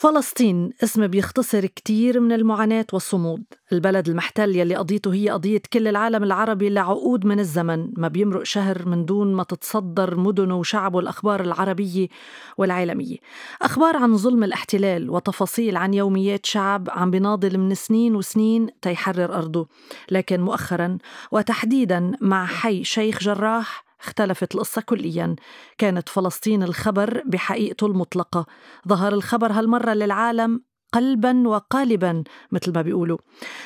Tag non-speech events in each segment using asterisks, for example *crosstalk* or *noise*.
فلسطين اسم بيختصر كتير من المعاناة والصمود. البلد المحتل يلي قضيته هي قضية كل العالم العربي لعقود من الزمن ما بيمرق شهر من دون ما تتصدر مدنه وشعبه الأخبار العربية والعالمية. أخبار عن ظلم الاحتلال وتفاصيل عن يوميات شعب عم بيناضل من سنين وسنين تيحرر أرضه. لكن مؤخرا وتحديدا مع حي شيخ جراح اختلفت القصة كليا. كانت فلسطين الخبر بحقيقته المطلقة. ظهر الخبر هالمرة للعالم قلبا وقالبا مثل ما بيقولوا.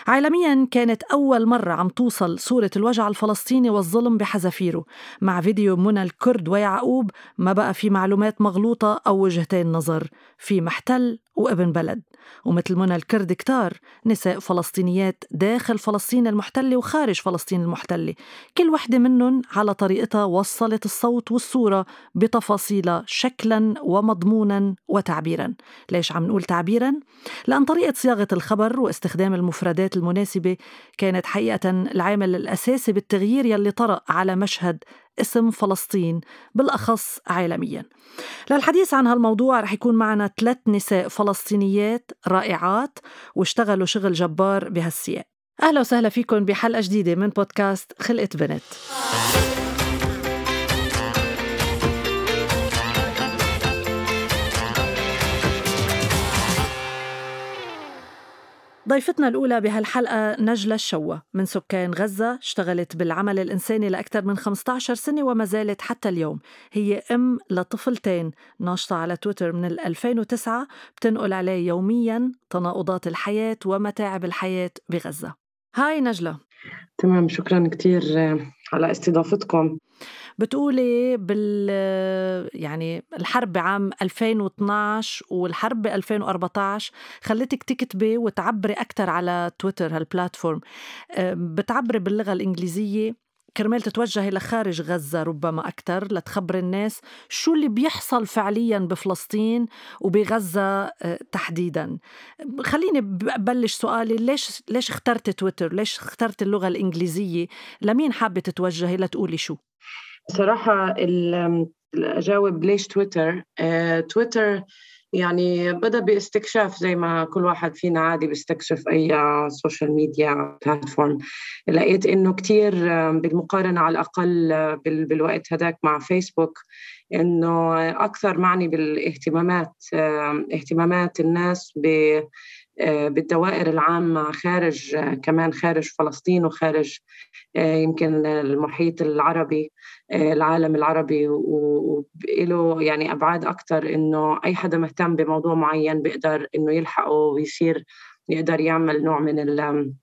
عالميا كانت أول مرة عم توصل صورة الوجع الفلسطيني والظلم بحذافيره. مع فيديو منى الكرد ويعقوب ما بقى في معلومات مغلوطة أو وجهتين نظر. في محتل وابن بلد. ومثل منى الكرد كتار نساء فلسطينيات داخل فلسطين المحتلة وخارج فلسطين المحتلة كل وحدة منهم على طريقتها وصلت الصوت والصورة بتفاصيلها شكلا ومضمونا وتعبيرا ليش عم نقول تعبيرا؟ لأن طريقة صياغة الخبر واستخدام المفردات المناسبة كانت حقيقة العامل الأساسي بالتغيير يلي طرأ على مشهد اسم فلسطين بالأخص عالميا. للحديث عن هالموضوع رح يكون معنا ثلاث نساء فلسطينيات رائعات واشتغلوا شغل جبار بهالسياق. أهلا وسهلا فيكم بحلقة جديدة من بودكاست خلقة بنت. ضيفتنا الأولى بهالحلقة نجلة الشوة من سكان غزة اشتغلت بالعمل الإنساني لأكثر من 15 سنة وما زالت حتى اليوم. هي أم لطفلتين ناشطة على تويتر من 2009 بتنقل عليه يوميا تناقضات الحياة ومتاعب الحياة بغزة. هاي نجلة. تمام شكرا كثير على استضافتكم. بتقولي بال يعني الحرب بعام 2012 والحرب ب 2014 خلتك تكتبي وتعبري أكثر على تويتر هالبلاتفورم. بتعبري باللغة الإنجليزية. كرمال تتوجهي لخارج غزة ربما أكثر لتخبري الناس شو اللي بيحصل فعليا بفلسطين وبغزة تحديدا. خليني ببلش سؤالي ليش ليش اخترتي تويتر؟ ليش اخترتي اللغة الإنجليزية؟ لمين حابة تتوجهي لتقولي شو؟ صراحة أجاوب ليش تويتر؟ آه، تويتر يعني بدأ باستكشاف زي ما كل واحد فينا عادي بيستكشف أي social media platform لقيت إنه كتير بالمقارنة على الأقل بالوقت هداك مع فيسبوك إنه أكثر معني بالاهتمامات اهتمامات الناس ب آه، بالدوائر العامة خارج كمان خارج فلسطين وخارج آه، يمكن المحيط العربي آه، العالم العربي وله يعني أبعاد أكثر إنه أي حدا مهتم بموضوع معين بيقدر إنه يلحقه ويصير يقدر يعمل نوع من آه،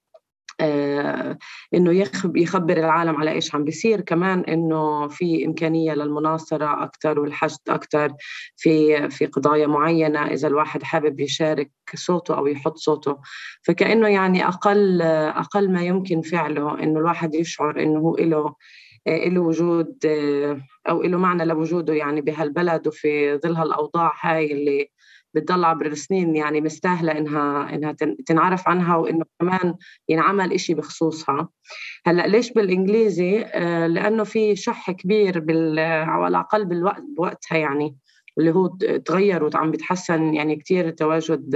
إنه يخبر العالم على إيش عم بيصير. كمان إنه في إمكانية للمناصرة أكثر والحشد أكثر في في قضايا معينة إذا الواحد حابب يشارك صوته أو يحط صوته. فكأنه يعني أقل أقل ما يمكن فعله إنه الواحد يشعر إنه هو له له وجود آه، أو له معنى لوجوده يعني بهالبلد وفي ظل هالأوضاع هاي اللي بتضل عبر السنين يعني مستاهلة إنها إنها تنعرف عنها وإنه كمان ينعمل إشي بخصوصها. هلأ ليش بالإنجليزي؟ آه، لأنه في شح كبير بال على الأقل بالوقت بوقتها يعني. اللي هو تغير وعم بيتحسن يعني كثير تواجد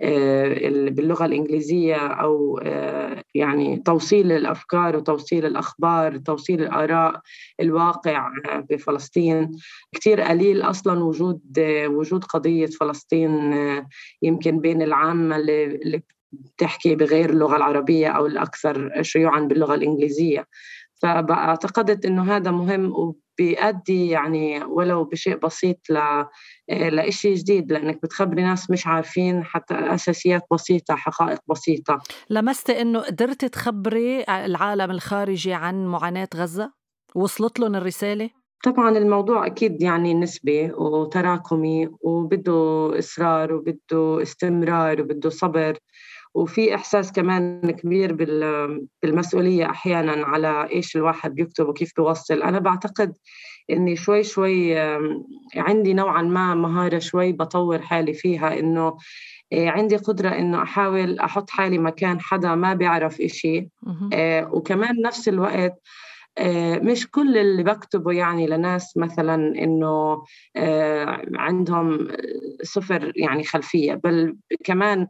آه، باللغة الإنجليزية أو آه، يعني توصيل الأفكار وتوصيل الأخبار توصيل الآراء الواقع بفلسطين. كثير قليل أصلا وجود وجود قضية فلسطين آه، يمكن بين العامة اللي بتحكي بغير اللغة العربية أو الأكثر شيوعا باللغة الإنجليزية. فاعتقدت إنه هذا مهم وبيؤدي يعني ولو بشيء بسيط ل لشيء جديد لأنك بتخبري ناس مش عارفين حتى أساسيات بسيطة حقائق بسيطة. لمستي إنه قدرتي تخبري العالم الخارجي عن معاناة غزة؟ وصلت لهم الرسالة؟ طبعا الموضوع أكيد يعني نسبي وتراكمي وبده إصرار وبده استمرار وبده صبر. وفي إحساس كمان كبير بالمسؤولية أحيانا على إيش الواحد بيكتب وكيف بيوصل. أنا بعتقد إني شوي شوي عندي نوعا ما مهارة شوي بطور حالي فيها إنه آه، عندي قدرة إنه أحاول أحط حالي مكان حدا ما بيعرف إشي. آه، وكمان نفس الوقت مش كل اللي بكتبه يعني لناس مثلا إنه عندهم صفر يعني خلفية بل كمان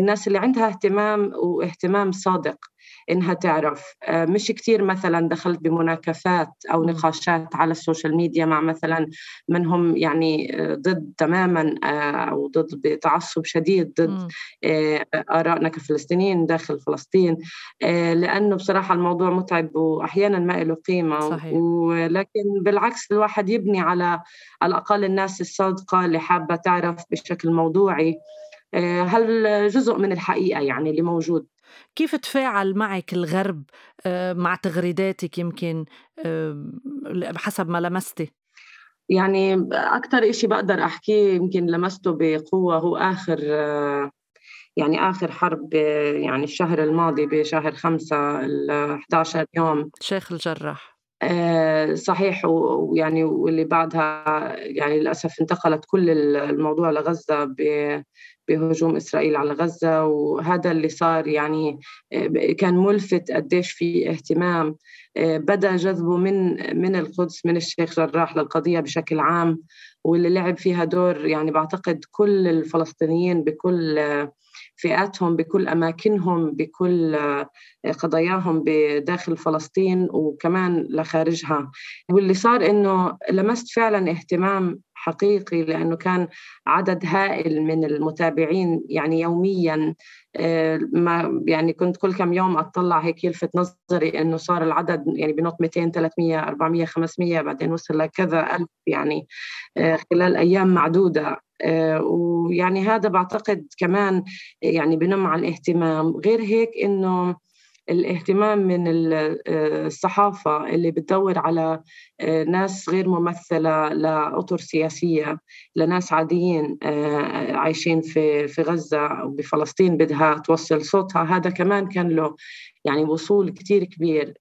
الناس اللي عندها اهتمام واهتمام صادق إنها تعرف. آه، مش كتير مثلا دخلت بمناكفات أو نقاشات على السوشيال ميديا مع مثلا من هم يعني آه، ضد تماما آه، أو ضد بتعصب شديد ضد آرائنا كفلسطينيين داخل فلسطين. لأنه بصراحة الموضوع متعب وأحيانا ما له قيمة صحيح. ولكن بالعكس الواحد يبني على على الأقل الناس الصادقة اللي حابة تعرف بشكل موضوعي. هل جزء من الحقيقة يعني اللي موجود؟ كيف تفاعل معك الغرب آه، مع تغريداتك يمكن حسب ما لمستي؟ يعني أكثر إشي بقدر أحكيه يمكن لمسته بقوة هو آخر آه، يعني آخر حرب يعني الشهر الماضي بشهر خمسة ال 11 يوم. شيخ الجراح. آه، صحيح ويعني واللي بعدها يعني للأسف انتقلت كل الموضوع لغزة بهجوم إسرائيل على غزة وهذا اللي صار يعني آه، كان ملفت قديش في اهتمام آه، بدا جذبه من من القدس من الشيخ جراح للقضية بشكل عام واللي لعب فيها دور يعني بعتقد كل الفلسطينيين بكل فئاتهم بكل أماكنهم بكل قضاياهم بداخل فلسطين وكمان لخارجها. واللي صار إنه لمست فعلا اهتمام حقيقي لأنه كان عدد هائل من المتابعين يعني يوميا آه، ما يعني كنت كل كم يوم أطلع هيك يلفت نظري إنه صار العدد يعني بنط 200 300 400 500 بعدين وصل لكذا ألف يعني آه، خلال أيام معدودة. آه، ويعني هذا بعتقد كمان يعني بنم على الاهتمام غير هيك إنه الاهتمام من آه، الصحافة اللي بتدور على آه، ناس غير ممثلة لأطر سياسية لناس عاديين عايشين في في غزة أو بفلسطين بدها توصل صوتها هذا كمان كان له يعني وصول كتير كبير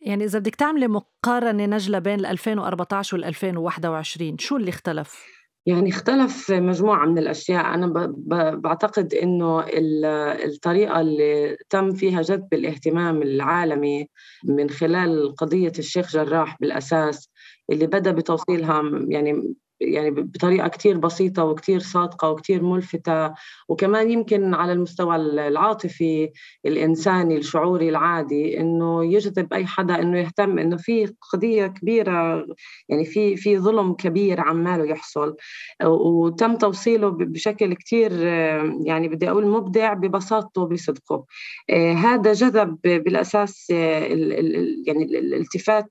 يعني إذا بدك تعملي مقارنة نجلة بين 2014 وال 2021 شو اللي اختلف؟ يعني اختلف مجموعة من الأشياء. أنا بعتقد أنه الطريقة اللي تم فيها جذب الاهتمام العالمي من خلال قضية الشيخ جراح بالأساس اللي بدأ بتوصيلها يعني يعني بطريقة كتير بسيطة وكتير صادقة وكتير ملفتة. وكمان يمكن على المستوى العاطفي الإنساني الشعوري العادي إنه يجذب أي حدا إنه يهتم إنه في قضية كبيرة يعني في في ظلم كبير عماله يحصل. وتم توصيله بشكل كتير يعني بدي أقول مبدع ببساطته وبصدقه. آه، هذا جذب بالأساس يعني الالتفات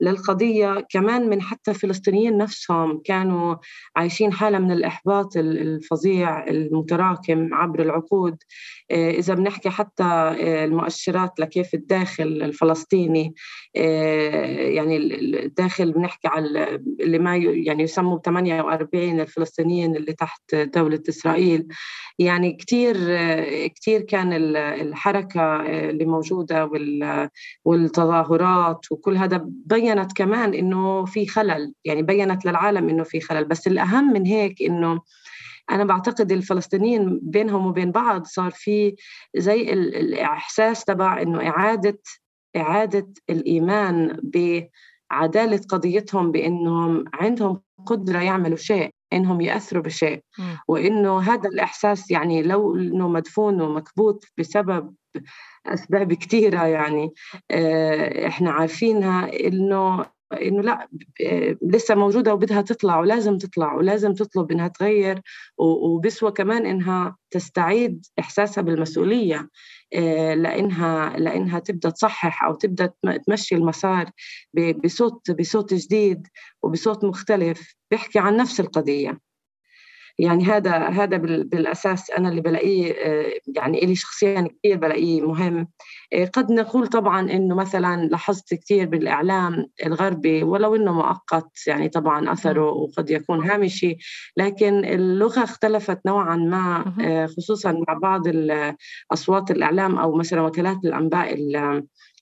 للقضية كمان من حتى الفلسطينيين نفسهم. كانوا عايشين حالة من الإحباط الفظيع المتراكم عبر العقود. آه، إذا بنحكي حتى آه، المؤشرات لكيف الداخل الفلسطيني آه، يعني الداخل بنحكي على اللي ما يعني يسموا 48 الفلسطينيين اللي تحت دولة إسرائيل. يعني كثير كثير كان الحركة اللي موجودة والتظاهرات وكل هذا بينت كمان إنه في خلل. يعني بينت للعالم إنه في خلل. بس الأهم من هيك إنه أنا بعتقد الفلسطينيين بينهم وبين بعض صار في زي الإحساس تبع إنه إعادة إعادة الإيمان بعدالة قضيتهم بإنهم عندهم قدرة يعملوا شيء إنهم يأثروا بشيء. وإنه هذا الإحساس يعني لو إنه مدفون ومكبوت بسبب أسباب كثيره يعني آه، إحنا عارفينها إنه إنه لا لسه موجودة وبدها تطلع ولازم تطلع ولازم تطلب إنها تغير وبسوى كمان إنها تستعيد إحساسها بالمسؤولية آه، لإنها لإنها تبدأ تصحح أو تبدأ تمشي المسار بصوت بصوت جديد وبصوت مختلف بيحكي عن نفس القضية. يعني هذا هذا بالأساس أنا اللي بلاقيه آه، يعني لي شخصيا كثير بلاقيه مهم. آه، قد نقول طبعا إنه مثلا لاحظت كثير بالإعلام الغربي ولو إنه مؤقت يعني طبعا أثره وقد يكون هامشي لكن اللغة اختلفت نوعا ما آه، خصوصا مع بعض أصوات الإعلام أو مثلا وكالات الأنباء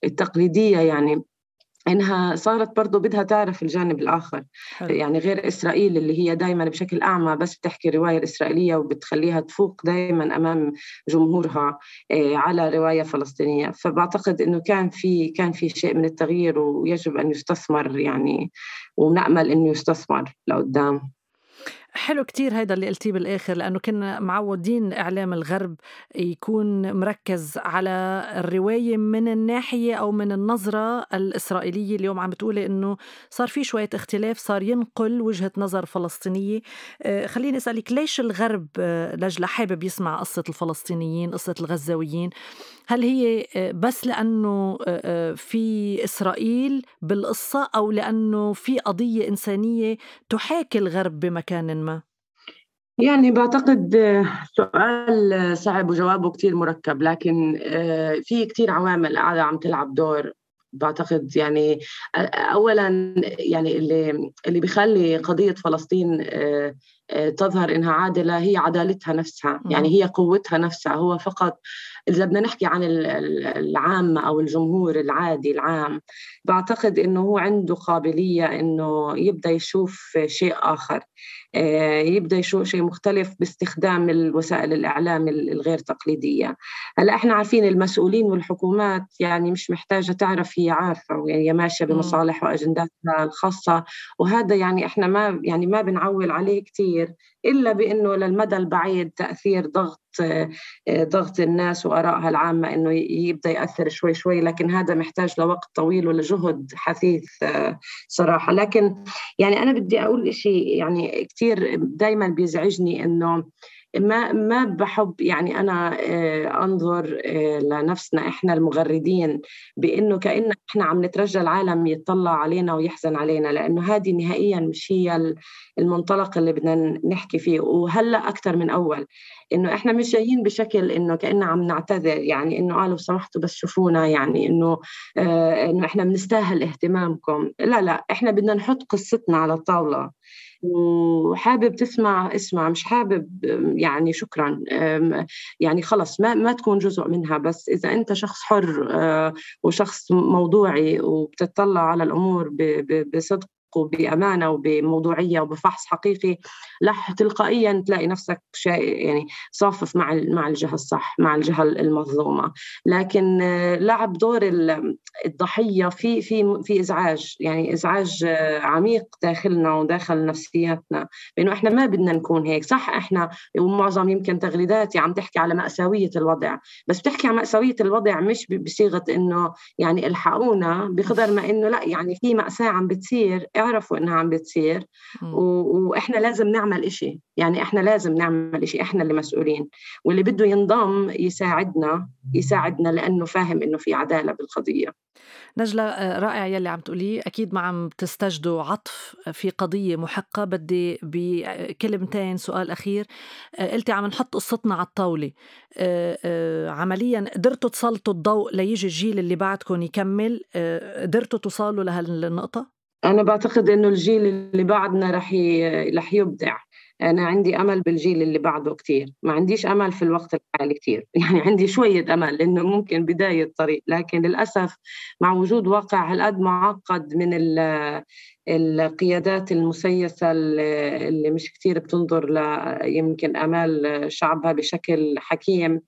التقليدية يعني. إنها صارت برضه بدها تعرف الجانب الآخر. حلو. يعني غير إسرائيل اللي هي دائما بشكل أعمى بس بتحكي الروايه الاسرائيليه وبتخليها تفوق دائما أمام جمهورها آه، على رواية فلسطينية. فبعتقد إنه كان في كان في شيء من التغيير ويجب أن يستثمر يعني ونأمل إنه يستثمر لقدام. حلو كتير هيدا اللي قلتيه بالآخر لأنه كنا معودين إعلام الغرب يكون مركز على الرواية من الناحية أو من النظرة الإسرائيلية. اليوم عم بتقولي إنه صار في شوية اختلاف صار ينقل وجهة نظر فلسطينية. آه، خليني أسألك ليش الغرب آه، لجلة حابب يسمع قصة الفلسطينيين قصة الغزاويين؟ هل هي آه، بس لأنه في إسرائيل بالقصة أو لأنه في قضية إنسانية تحاكي الغرب بمكان ما؟ يعني بعتقد سؤال صعب وجوابه كتير مركب لكن آه، في كتير عوامل قاعدة عم تلعب دور بعتقد يعني اولا يعني اللي اللي بيخلي قضية فلسطين آه، آه، تظهر إنها عادلة هي عدالتها نفسها يعني هي قوتها نفسها هو فقط إذا بدنا نحكي عن العامه أو الجمهور العادي العام بعتقد إنه هو عنده قابلية إنه يبدأ يشوف شيء آخر. آه، يبدأ يشوف شيء مختلف باستخدام الوسائل الإعلام الغير تقليدية. هلأ إحنا عارفين المسؤولين والحكومات يعني مش محتاجة تعرف هي عارفة يعني هي ماشية بمصالح وأجنداتها الخاصة. وهذا يعني إحنا ما يعني ما بنعول عليه كثير إلا بأنه للمدى البعيد تأثير ضغط ضغط الناس وآرائها العامة إنه يبدأ يأثر شوي شوي لكن هذا محتاج لوقت طويل ولجهد حثيث صراحة. لكن يعني أنا بدي أقول شيء يعني كثير دائما بيزعجني إنه ما ما بحب يعني أنا آه، أنظر آه، لنفسنا إحنا المغردين بإنه كأن إحنا عم نترجى العالم يطلع علينا ويحزن علينا لأنه هذه نهائيا مش هي المنطلق اللي بدنا نحكي فيه. وهلأ أكثر من أول إنه إحنا مش جايين بشكل إنه كاننا عم نعتذر يعني إنه قالوا سمحتوا بس شوفونا يعني إنه آه إنه إحنا بنستاهل اهتمامكم. لا لا إحنا بدنا نحط قصتنا على الطاولة. وحابب تسمع اسمع مش حابب يعني شكرا. يعني خلص ما ما تكون جزء منها بس إذا أنت شخص حر آه، وشخص موضوعي وبتطلع على الأمور بصدق وبامانه وبموضوعية وبفحص حقيقي رح تلقائيا تلاقي نفسك شيء يعني صافف مع مع الجهة الصح مع الجهة المظلومة. لكن آه، لعب دور الضحية في في في إزعاج. يعني إزعاج آه، عميق داخلنا وداخل نفسياتنا. لأنه إحنا ما بدنا نكون هيك. صح إحنا ومعظم يمكن تغريداتي عم تحكي على مأساوية الوضع. بس بتحكي عن مأساوية الوضع مش بصيغة إنه يعني إلحقونا بقدر ما إنه لا يعني في مأساة عم بتصير اعرفوا انها عم بتصير. و... وإحنا لازم نعمل إشي. يعني إحنا لازم نعمل إشي إحنا اللي مسؤولين. واللي بده ينضم يساعدنا يساعدنا لأنه فاهم إنه في عدالة بالقضية. نجلة آه، رائع يلي عم تقوليه. أكيد ما عم تستجدوا عطف في قضية محقة. بدي بكلمتين سؤال أخير. آه، قلتي عم نحط قصتنا على الطاولة. آه، عمليا قدرتوا تسلطوا الضوء ليجي الجيل اللي بعدكم يكمل. قدرتوا توصلوا لهالنقطة؟ أنا بعتقد إنه الجيل اللي بعدنا رح رح يبدع. أنا عندي أمل بالجيل اللي بعده كتير. ما عنديش أمل في الوقت الحالي كتير. *laughs* يعني عندي شوية أمل إنه ممكن بداية طريق لكن للأسف مع وجود واقع هالقد معقد من القيادات المسيسة اللي مش كتير بتنظر يمكن آمال شعبها بشكل حكيم.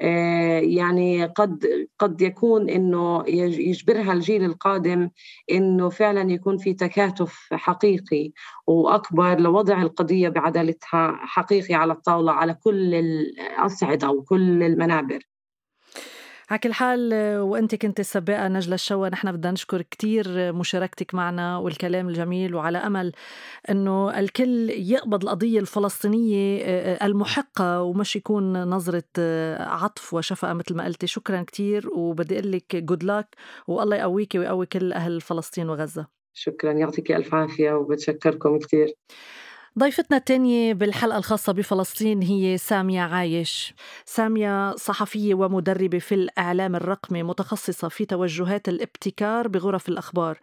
آه، يعني قد قد يكون إنه يجبرها الجيل القادم إنه فعلا يكون في تكاتف حقيقي وأكبر لوضع القضية بعدالتها حقيقي على الطاولة على كل الأصعدة وكل المنابر. على كل حال وانت كنت السباقة نجلة الشوا نحن بدنا نشكر كثير مشاركتك معنا والكلام الجميل وعلى أمل إنه الكل يقبض القضية الفلسطينية آه، المحقة ومش يكون نظرة آه، عطف وشفقة مثل ما قلتي. شكرا كثير وبدي أقول لك جود لاك والله يقويك ويقوي كل أهل فلسطين وغزة. شكرا يعطيك ألف عافية وبتشكركم كثير ضيفتنا الثانية بالحلقة الخاصة بفلسطين هي سامية عايش. سامية صحفية ومدربة في الإعلام الرقمي متخصصة في توجهات الابتكار بغرف الأخبار.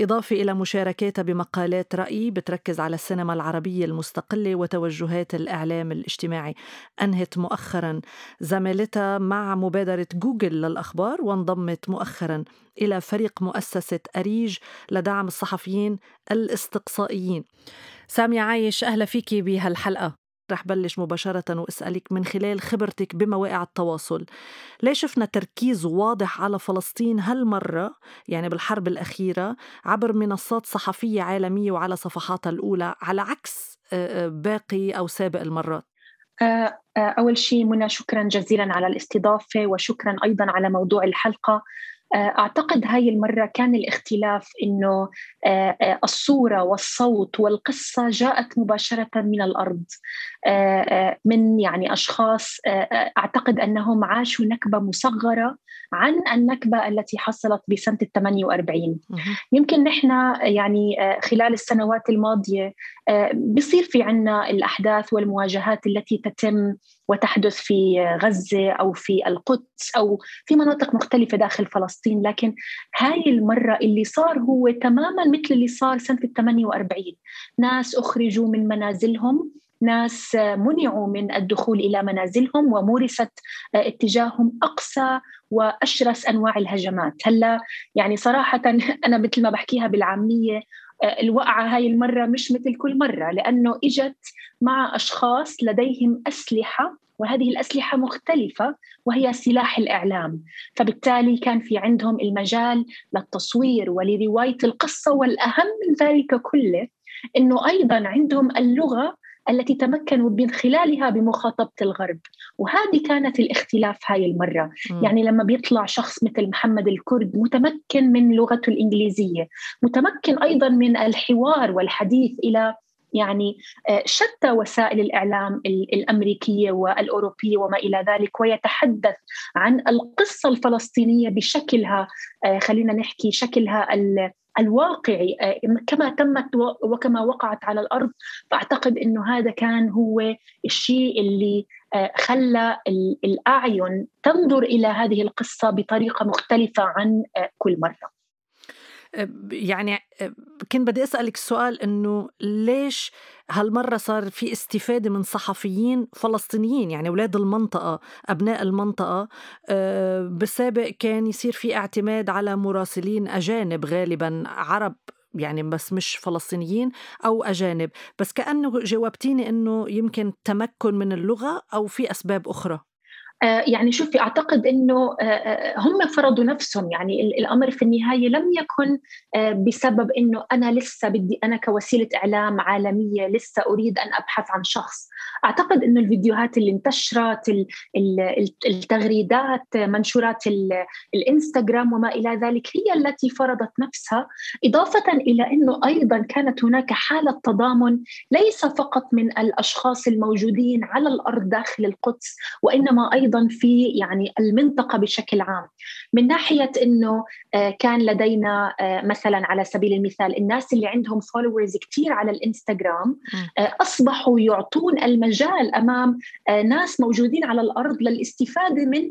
إضافة إلى مشاركاتها بمقالات رأي بتركز على السينما العربية المستقلة وتوجهات الإعلام الاجتماعي. أنهت مؤخرا زميلتها مع مبادرة جوجل للأخبار وانضمت مؤخرا إلى فريق مؤسسة أريج لدعم الصحفيين الاستقصائيين. سامية عايش أهلا فيكي بهالحلقة. رح بلش مباشرة وأسألك من خلال خبرتك بمواقع التواصل ليش شفنا تركيز واضح على فلسطين هالمرة يعني بالحرب الأخيرة عبر منصات صحفية عالمية وعلى صفحاتها الأولى على عكس باقي أو سابق المرات؟ أول شيء منى شكرا جزيلا على الاستضافة وشكرا أيضا على موضوع الحلقة. أعتقد هاي المرة كان الاختلاف إنه آه، آه، الصورة والصوت والقصة جاءت مباشرة من الأرض. آه، من يعني أشخاص أعتقد أنهم عاشوا نكبة مصغرة عن النكبة التي حصلت بسنة ال 48 يمكن نحن يعني خلال السنوات الماضية بصير في عنا الأحداث والمواجهات التي تتم وتحدث في غزة أو في القدس أو في مناطق مختلفة داخل فلسطين. لكن هاي المرة اللي صار هو تماما مثل اللي صار ال 48 ناس أخرجوا من منازلهم ناس منعوا من الدخول إلى منازلهم ومورست اتجاههم أقصى وأشرس أنواع الهجمات. هلأ يعني صراحة *laughs* أنا مثل ما بحكيها بالعامية الوقعة هاي المرة مش مثل كل مرة لأنه إجت مع أشخاص لديهم أسلحة وهذه الأسلحة مختلفة وهي سلاح الإعلام. فبالتالي كان في عندهم المجال للتصوير ولرواية القصة والأهم من ذلك كله أنه أيضا عندهم اللغة التي تمكنوا من خلالها بمخاطبة الغرب وهذه كانت الاختلاف هاي المرة م. يعني لما بيطلع شخص مثل محمد الكرد متمكن من لغته الإنجليزية متمكن أيضا من الحوار والحديث إلى يعني آه، شتى وسائل الإعلام الأمريكية والأوروبية وما إلى ذلك ويتحدث عن القصة الفلسطينية بشكلها آه، خلينا نحكي شكلها الواقعي آه، كما تمت وكما وقعت على الأرض فأعتقد إنه هذا كان هو الشيء اللي خلى الأعين تنظر إلى هذه القصة بطريقة مختلفة عن كل مرة. يعني كنت بدي أسألك السؤال إنه ليش هالمرة صار في استفادة من صحفيين فلسطينيين؟ يعني أولاد المنطقة أبناء المنطقة آه، بالسابق كان يصير في اعتماد على مراسلين أجانب غالبا عرب يعني بس مش فلسطينيين أو أجانب. بس كأنه جاوبتيني إنه يمكن تمكن من اللغة أو في أسباب أخرى. يعني شوفي أعتقد إنه آه، آه، هم فرضوا نفسهم. يعني الأمر في النهاية لم يكن بسبب إنه أنا لسه بدي أنا كوسيلة إعلام عالمية لسه أريد أن أبحث عن شخص. أعتقد إنه الفيديوهات اللي انتشرت التغريدات منشورات الإنستغرام وما إلى ذلك هي التي فرضت نفسها. إضافة إلى إنه أيضا كانت هناك حالة تضامن ليس فقط من الأشخاص الموجودين على الأرض داخل القدس وإنما أيضا أيضا في يعني المنطقة بشكل عام. من ناحية إنه آه، كان لدينا آه، مثلا على سبيل المثال الناس اللي عندهم فولورز كثير على الإنستغرام آه، أصبحوا يعطون المجال أمام ناس موجودين على الأرض للاستفادة من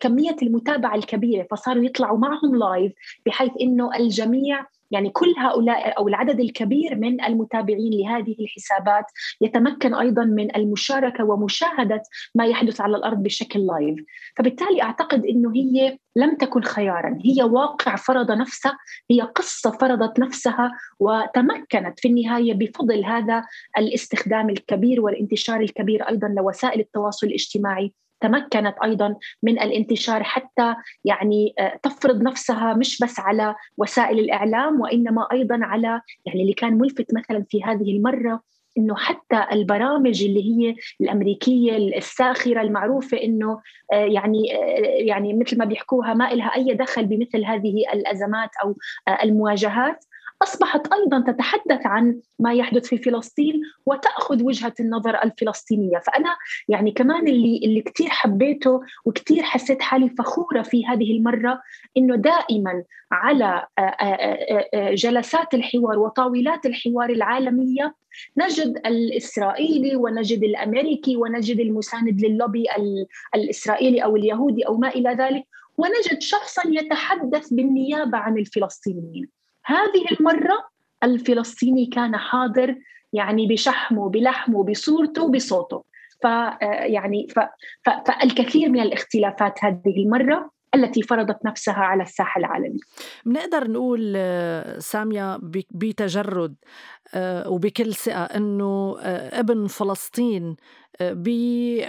كمية المتابعة الكبيرة. فصاروا يطلعوا معهم live بحيث إنه الجميع يعني كل هؤلاء أو العدد الكبير من المتابعين لهذه الحسابات يتمكن أيضا من المشاركة ومشاهدة ما يحدث على الأرض بشكل live، فبالتالي أعتقد إنه هي لم تكن خيارا، هي واقع فرض نفسه، هي قصة فرضت نفسها وتمكنت في النهاية بفضل هذا الاستخدام الكبير والانتشار الكبير أيضا لوسائل التواصل الاجتماعي تمكنت أيضا من الانتشار حتى يعني آه، تفرض نفسها مش بس على وسائل الإعلام وإنما أيضا على يعني اللي كان ملفت مثلا في هذه المرة إنه حتى البرامج اللي هي الأمريكية الساخرة المعروفة إنه آه، يعني آه، يعني مثل ما بيحكوها ما لها أي دخل بمثل هذه الأزمات أو المواجهات. أصبحت أيضا تتحدث عن ما يحدث في فلسطين وتأخذ وجهة النظر الفلسطينية. فأنا يعني كمان اللي اللي كثير حبيته وكثير حسيت حالي فخورة في هذه المرة إنه دائما على آه، آه، آه، جلسات الحوار وطاولات الحوار العالمية نجد الإسرائيلي ونجد الأمريكي ونجد المساند للوبي الإسرائيلي أو اليهودي أو ما إلى ذلك ونجد شخصا يتحدث بالنيابة عن الفلسطينيين. هذه المرة الفلسطيني كان حاضر يعني بشحمه بلحمه بصورته بصوته ف يعني ف فالكثير من الاختلافات هذه المرة التي فرضت نفسها على الساحة العالمي. بنقدر نقول آه، سامية بتجرد آه، وبكل ثقة إنه آه، ابن فلسطين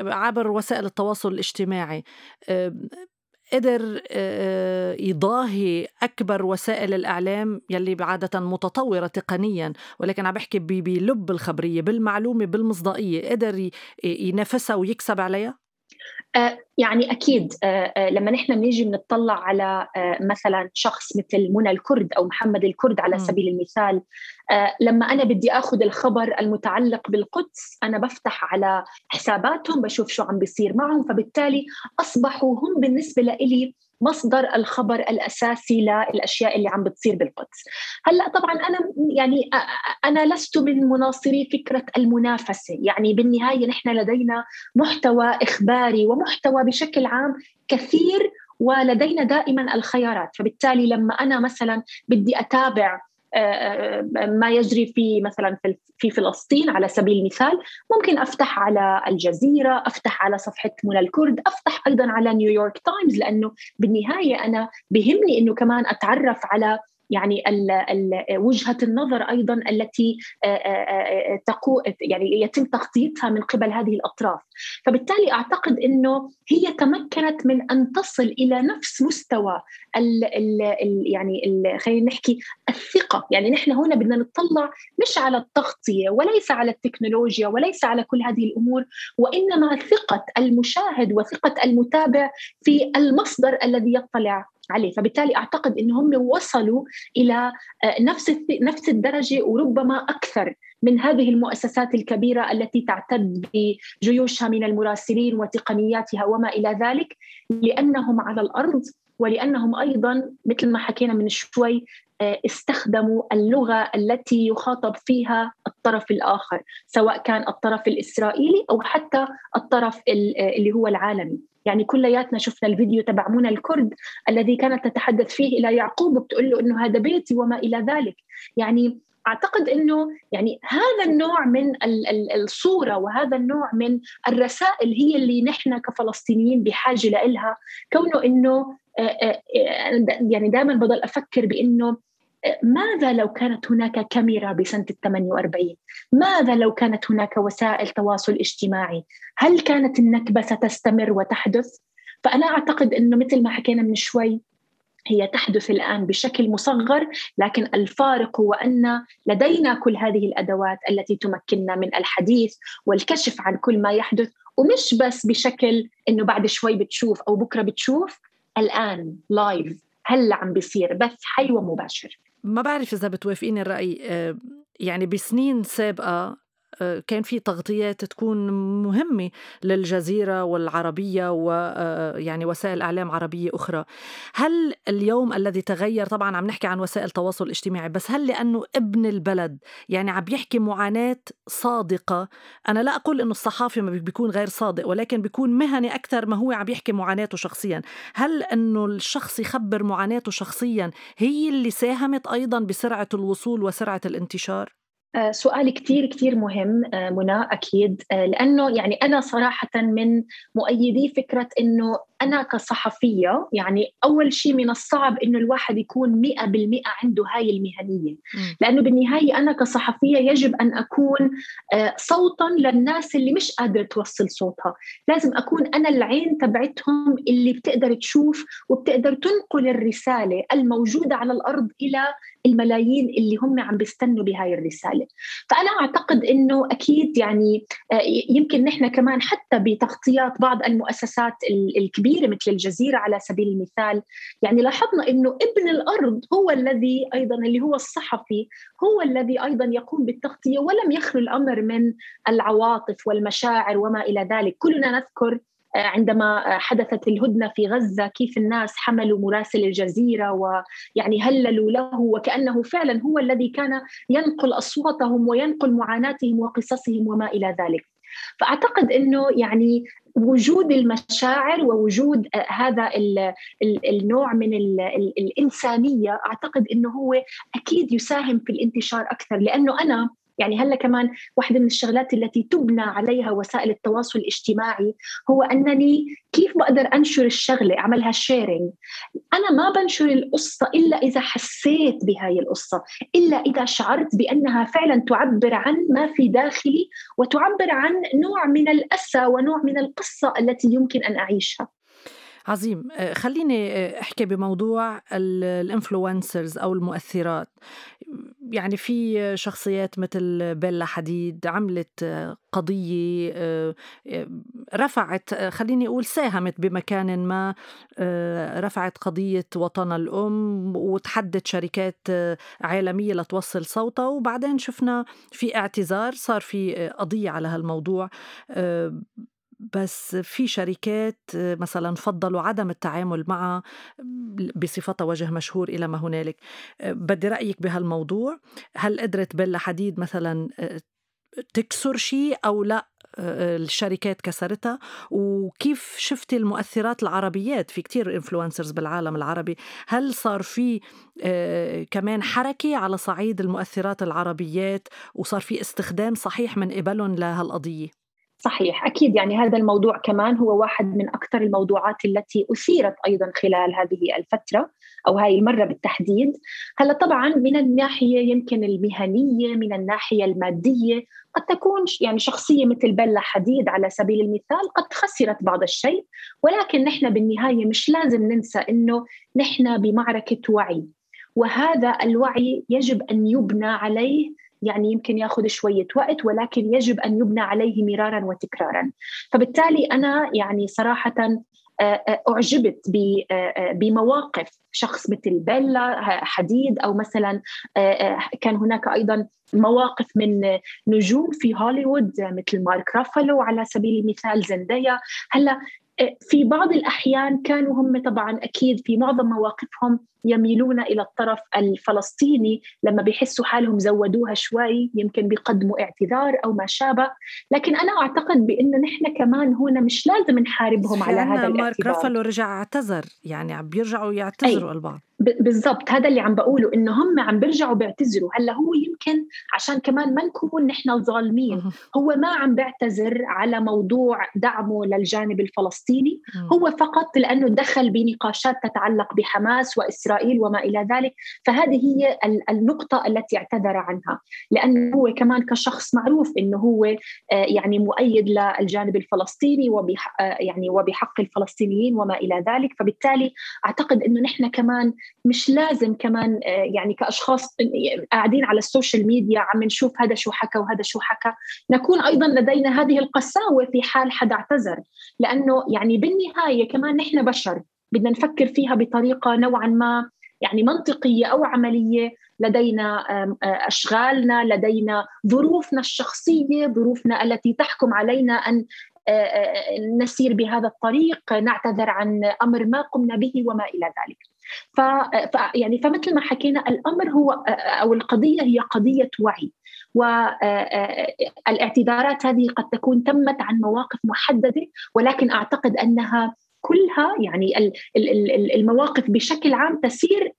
عبر وسائل التواصل الاجتماعي قدر يضاهي أكبر وسائل الإعلام يلي عادة متطورة تقنيا ولكن عم بحكي بلب الخبرية بالمعلومة بالمصداقية قدر ينافسها ويكسب عليها؟ آه، يعني أكيد آه، آه، لما نحن بنيجي بنطلع على مثلا شخص مثل منى الكرد أو محمد الكرد على سبيل المثال لما أنا بدي آخذ الخبر المتعلق بالقدس أنا بفتح على حساباتهم بشوف شو عم بيصير معهم فبالتالي أصبحوا هم بالنسبة لي مصدر الخبر الأساسي للأشياء اللي عم بتصير بالقدس. هلأ طبعا أنا يعني أنا لست من مناصري فكرة المنافسة، يعني بالنهاية نحن لدينا محتوى إخباري ومحتوى بشكل عام كثير ولدينا دائما الخيارات، فبالتالي لما أنا مثلا بدي أتابع ما يجري في مثلا في فلسطين على سبيل المثال ممكن أفتح على الجزيرة أفتح على صفحة منى الكرد أفتح أيضا على نيويورك تايمز لأنه بالنهاية أنا بهمني إنه كمان أتعرف على يعني ال ال وجهة النظر أيضا التي يعني يتم تغطيتها من قبل هذه الأطراف. فبالتالي أعتقد إنه هي تمكنت من أن تصل إلى نفس مستوى ال ال ال يعني خلينا نحكي الثقة. يعني نحن هنا بدنا نطلع مش على التغطية وليس على التكنولوجيا وليس على كل هذه الأمور وإنما ثقة المشاهد وثقة المتابع في المصدر الذي يطلع عليه. فبالتالي أعتقد انهم وصلوا إلى آه، نفس نفس الدرجة وربما أكثر من هذه المؤسسات الكبيرة التي تعتد بجيوشها من المراسلين وتقنياتها وما إلى ذلك لأنهم على الأرض ولأنهم أيضا مثل ما حكينا من شوي آه، استخدموا اللغة التي يخاطب فيها الطرف الآخر سواء كان الطرف الإسرائيلي أو حتى الطرف اللي هو العالمي. يعني كلياتنا شفنا الفيديو تبع منى الكرد الذي كانت تتحدث فيه إلى يعقوب بتقول له إنه هذا بيتي وما إلى ذلك. يعني أعتقد إنه يعني هذا النوع من الصورة وهذا النوع من الرسائل هي اللي نحن كفلسطينيين بحاجة لها. كونه إنه يعني دائما بضل أفكر بإنه ماذا لو كانت هناك كاميرا بسنة ال 48 ماذا لو كانت هناك وسائل تواصل اجتماعي؟ هل كانت النكبة ستستمر وتحدث؟ فأنا أعتقد أنه مثل ما حكينا من شوي هي تحدث الآن بشكل مصغر لكن الفارق هو أن لدينا كل هذه الأدوات التي تمكننا من الحديث والكشف عن كل ما يحدث ومش بس بشكل إنه بعد شوي بتشوف أو بكرة بتشوف الآن لايف هلأ عم بيصير بث حي ومباشر. ما بعرف إذا بتوافقيني الرأي آه، يعني بسنين سابقة كان في تغطيات تكون مهمة للجزيرة والعربية ويعني آه، وسائل إعلام عربية أخرى. هل اليوم الذي تغير طبعا عم نحكي عن وسائل تواصل اجتماعي بس هل لأنه ابن البلد يعني عم يحكي معاناة صادقة؟ أنا لا أقول أنه الصحافي ما بيكون غير صادق ولكن بيكون مهني أكثر ما هو عم يحكي معاناته شخصيا. هل أنه الشخص يخبر معاناته شخصيا هي اللي ساهمت أيضا بسرعة الوصول وسرعة الانتشار؟ آه، سؤال كثير كثير مهم آه، منى أكيد. آه، لأنه يعني أنا صراحة من مؤيدي فكرة أنه أنا كصحفية يعني أول شيء من الصعب إنه الواحد يكون مئة بالمئة عنده هاي المهنية. لأنه بالنهاية أنا كصحفية يجب أن أكون صوتا للناس اللي مش قادرة توصل صوتها. لازم أكون أنا العين تبعتهم اللي بتقدر تشوف وبتقدر تنقل الرسالة الموجودة على الأرض إلى الملايين اللي هم عم بيستنوا بهاي الرسالة. فأنا أعتقد أنه أكيد يعني آه، يمكن نحن كمان حتى بتغطيات بعض المؤسسات الكبيرة مثل الجزيرة على سبيل المثال يعني لاحظنا أنه ابن الأرض هو الذي أيضا اللي هو الصحفي هو الذي أيضا يقوم بالتغطية ولم يخلو الأمر من العواطف والمشاعر وما إلى ذلك. كلنا نذكر عندما حدثت الهدنة في غزة كيف الناس حملوا مراسل الجزيرة ويعني هللوا له وكأنه فعلا هو الذي كان ينقل أصواتهم وينقل معاناتهم وقصصهم وما إلى ذلك. فأعتقد إنه يعني وجود المشاعر ووجود هذا النوع من الإنسانية أعتقد إنه هو أكيد يساهم في الانتشار أكثر لأنه أنا يعني هلا كمان واحدة من الشغلات التي تبنى عليها وسائل التواصل الاجتماعي هو أنني كيف بقدر أنشر الشغلة أعملها شيرنج أنا ما بنشر القصة إلا إذا حسيت بهاي القصة إلا إذا شعرت بأنها فعلا تعبر عن ما في داخلي وتعبر عن نوع من الأسى ونوع من القصة التي يمكن أن أعيشها. عظيم. آه، خليني آه، أحكي بموضوع الإنفلونسرز أو المؤثرات. يعني في شخصيات مثل بيلا حديد عملت آه، قضية رفعت خليني أقول ساهمت بمكان ما رفعت قضية وطن الأم وتحدت شركات عالمية لتوصل صوتها. وبعدين شفنا في اعتذار صار في قضية على هالموضوع. بس في شركات مثلا فضلوا عدم التعامل معها بصفتها وجه مشهور إلى ما هنالك. بدي رأيك بهالموضوع. هل قدرت بيلا حديد مثلا تكسر شيء أو لا؟ الشركات كسرتها. وكيف شفتي المؤثرات العربيات؟ في كتير انفلونسرز بالعالم العربي. هل صار في كمان حركة على صعيد المؤثرات العربيات؟ وصار في استخدام صحيح من قبلهم لهالقضية؟ صحيح. أكيد يعني هذا الموضوع كمان هو واحد من أكثر الموضوعات التي أثيرت أيضا خلال هذه الفترة أو هاي المرة بالتحديد. هلأ طبعا من الناحية يمكن المهنية من الناحية المادية قد تكون يعني شخصية مثل بلا حديد على سبيل المثال قد خسرت بعض الشيء ولكن نحن بالنهاية مش لازم ننسى أنه نحن بمعركة وعي وهذا الوعي يجب أن يبنى عليه يعني يمكن ياخذ شوية وقت ولكن يجب أن يبنى عليه مرارا وتكرارا. فبالتالي أنا يعني صراحة آه، آه، أعجبت آه، بمواقف شخص مثل بيلا حديد أو مثلا كان هناك أيضا مواقف من نجوم في هوليوود مثل مارك رافالو على سبيل المثال زندايا هلأ في بعض الأحيان كانوا هم طبعا أكيد في معظم مواقفهم يميلون إلى الطرف الفلسطيني لما بيحسوا حالهم زودوها شوي يمكن بيقدموا اعتذار أو ما شابه. لكن أنا أعتقد بانه نحن كمان هنا مش لازم نحاربهم على هذا الاعتذار مارك رافلو رجع اعتذر يعني عم بيرجعوا يعتذروا البعض. بالضبط هذا اللي عم بقوله إنه هم عم بيرجعوا بيعتذروا. هلأ هو يمكن عشان كمان ما نكون نحن ظالمين هو ما عم بيعتذر على موضوع دعمه للجانب الفلسطيني. هو فقط لأنه دخل بنقاشات تتعلق بحماس وإسرائيل إسرائيل وما إلى ذلك فهذه هي النقطة التي اعتذر عنها. لأنه هو كمان كشخص معروف أنه هو آه، يعني مؤيد للجانب الفلسطيني وبحق آه، يعني وبحق الفلسطينيين وما إلى ذلك. فبالتالي أعتقد أنه نحن كمان مش لازم كمان آه، يعني كأشخاص قاعدين على ال social media عم نشوف هذا شو حكى وهذا شو حكى. نكون أيضا لدينا هذه القساوة في حال حدا اعتذر. لأنه يعني بالنهاية كمان نحن بشر. بدنا نفكر فيها بطريقة نوعا ما يعني منطقية أو عملية لدينا أشغالنا لدينا ظروفنا الشخصية ظروفنا التي تحكم علينا أن نسير بهذا الطريق نعتذر عن أمر ما قمنا به وما إلى ذلك. ف يعني فمثل ما حكينا الأمر هو أو القضية هي قضية وعي. والاعتذارات هذه قد تكون تمت عن مواقف محددة ولكن أعتقد أنها كلها يعني المواقف بشكل عام تسير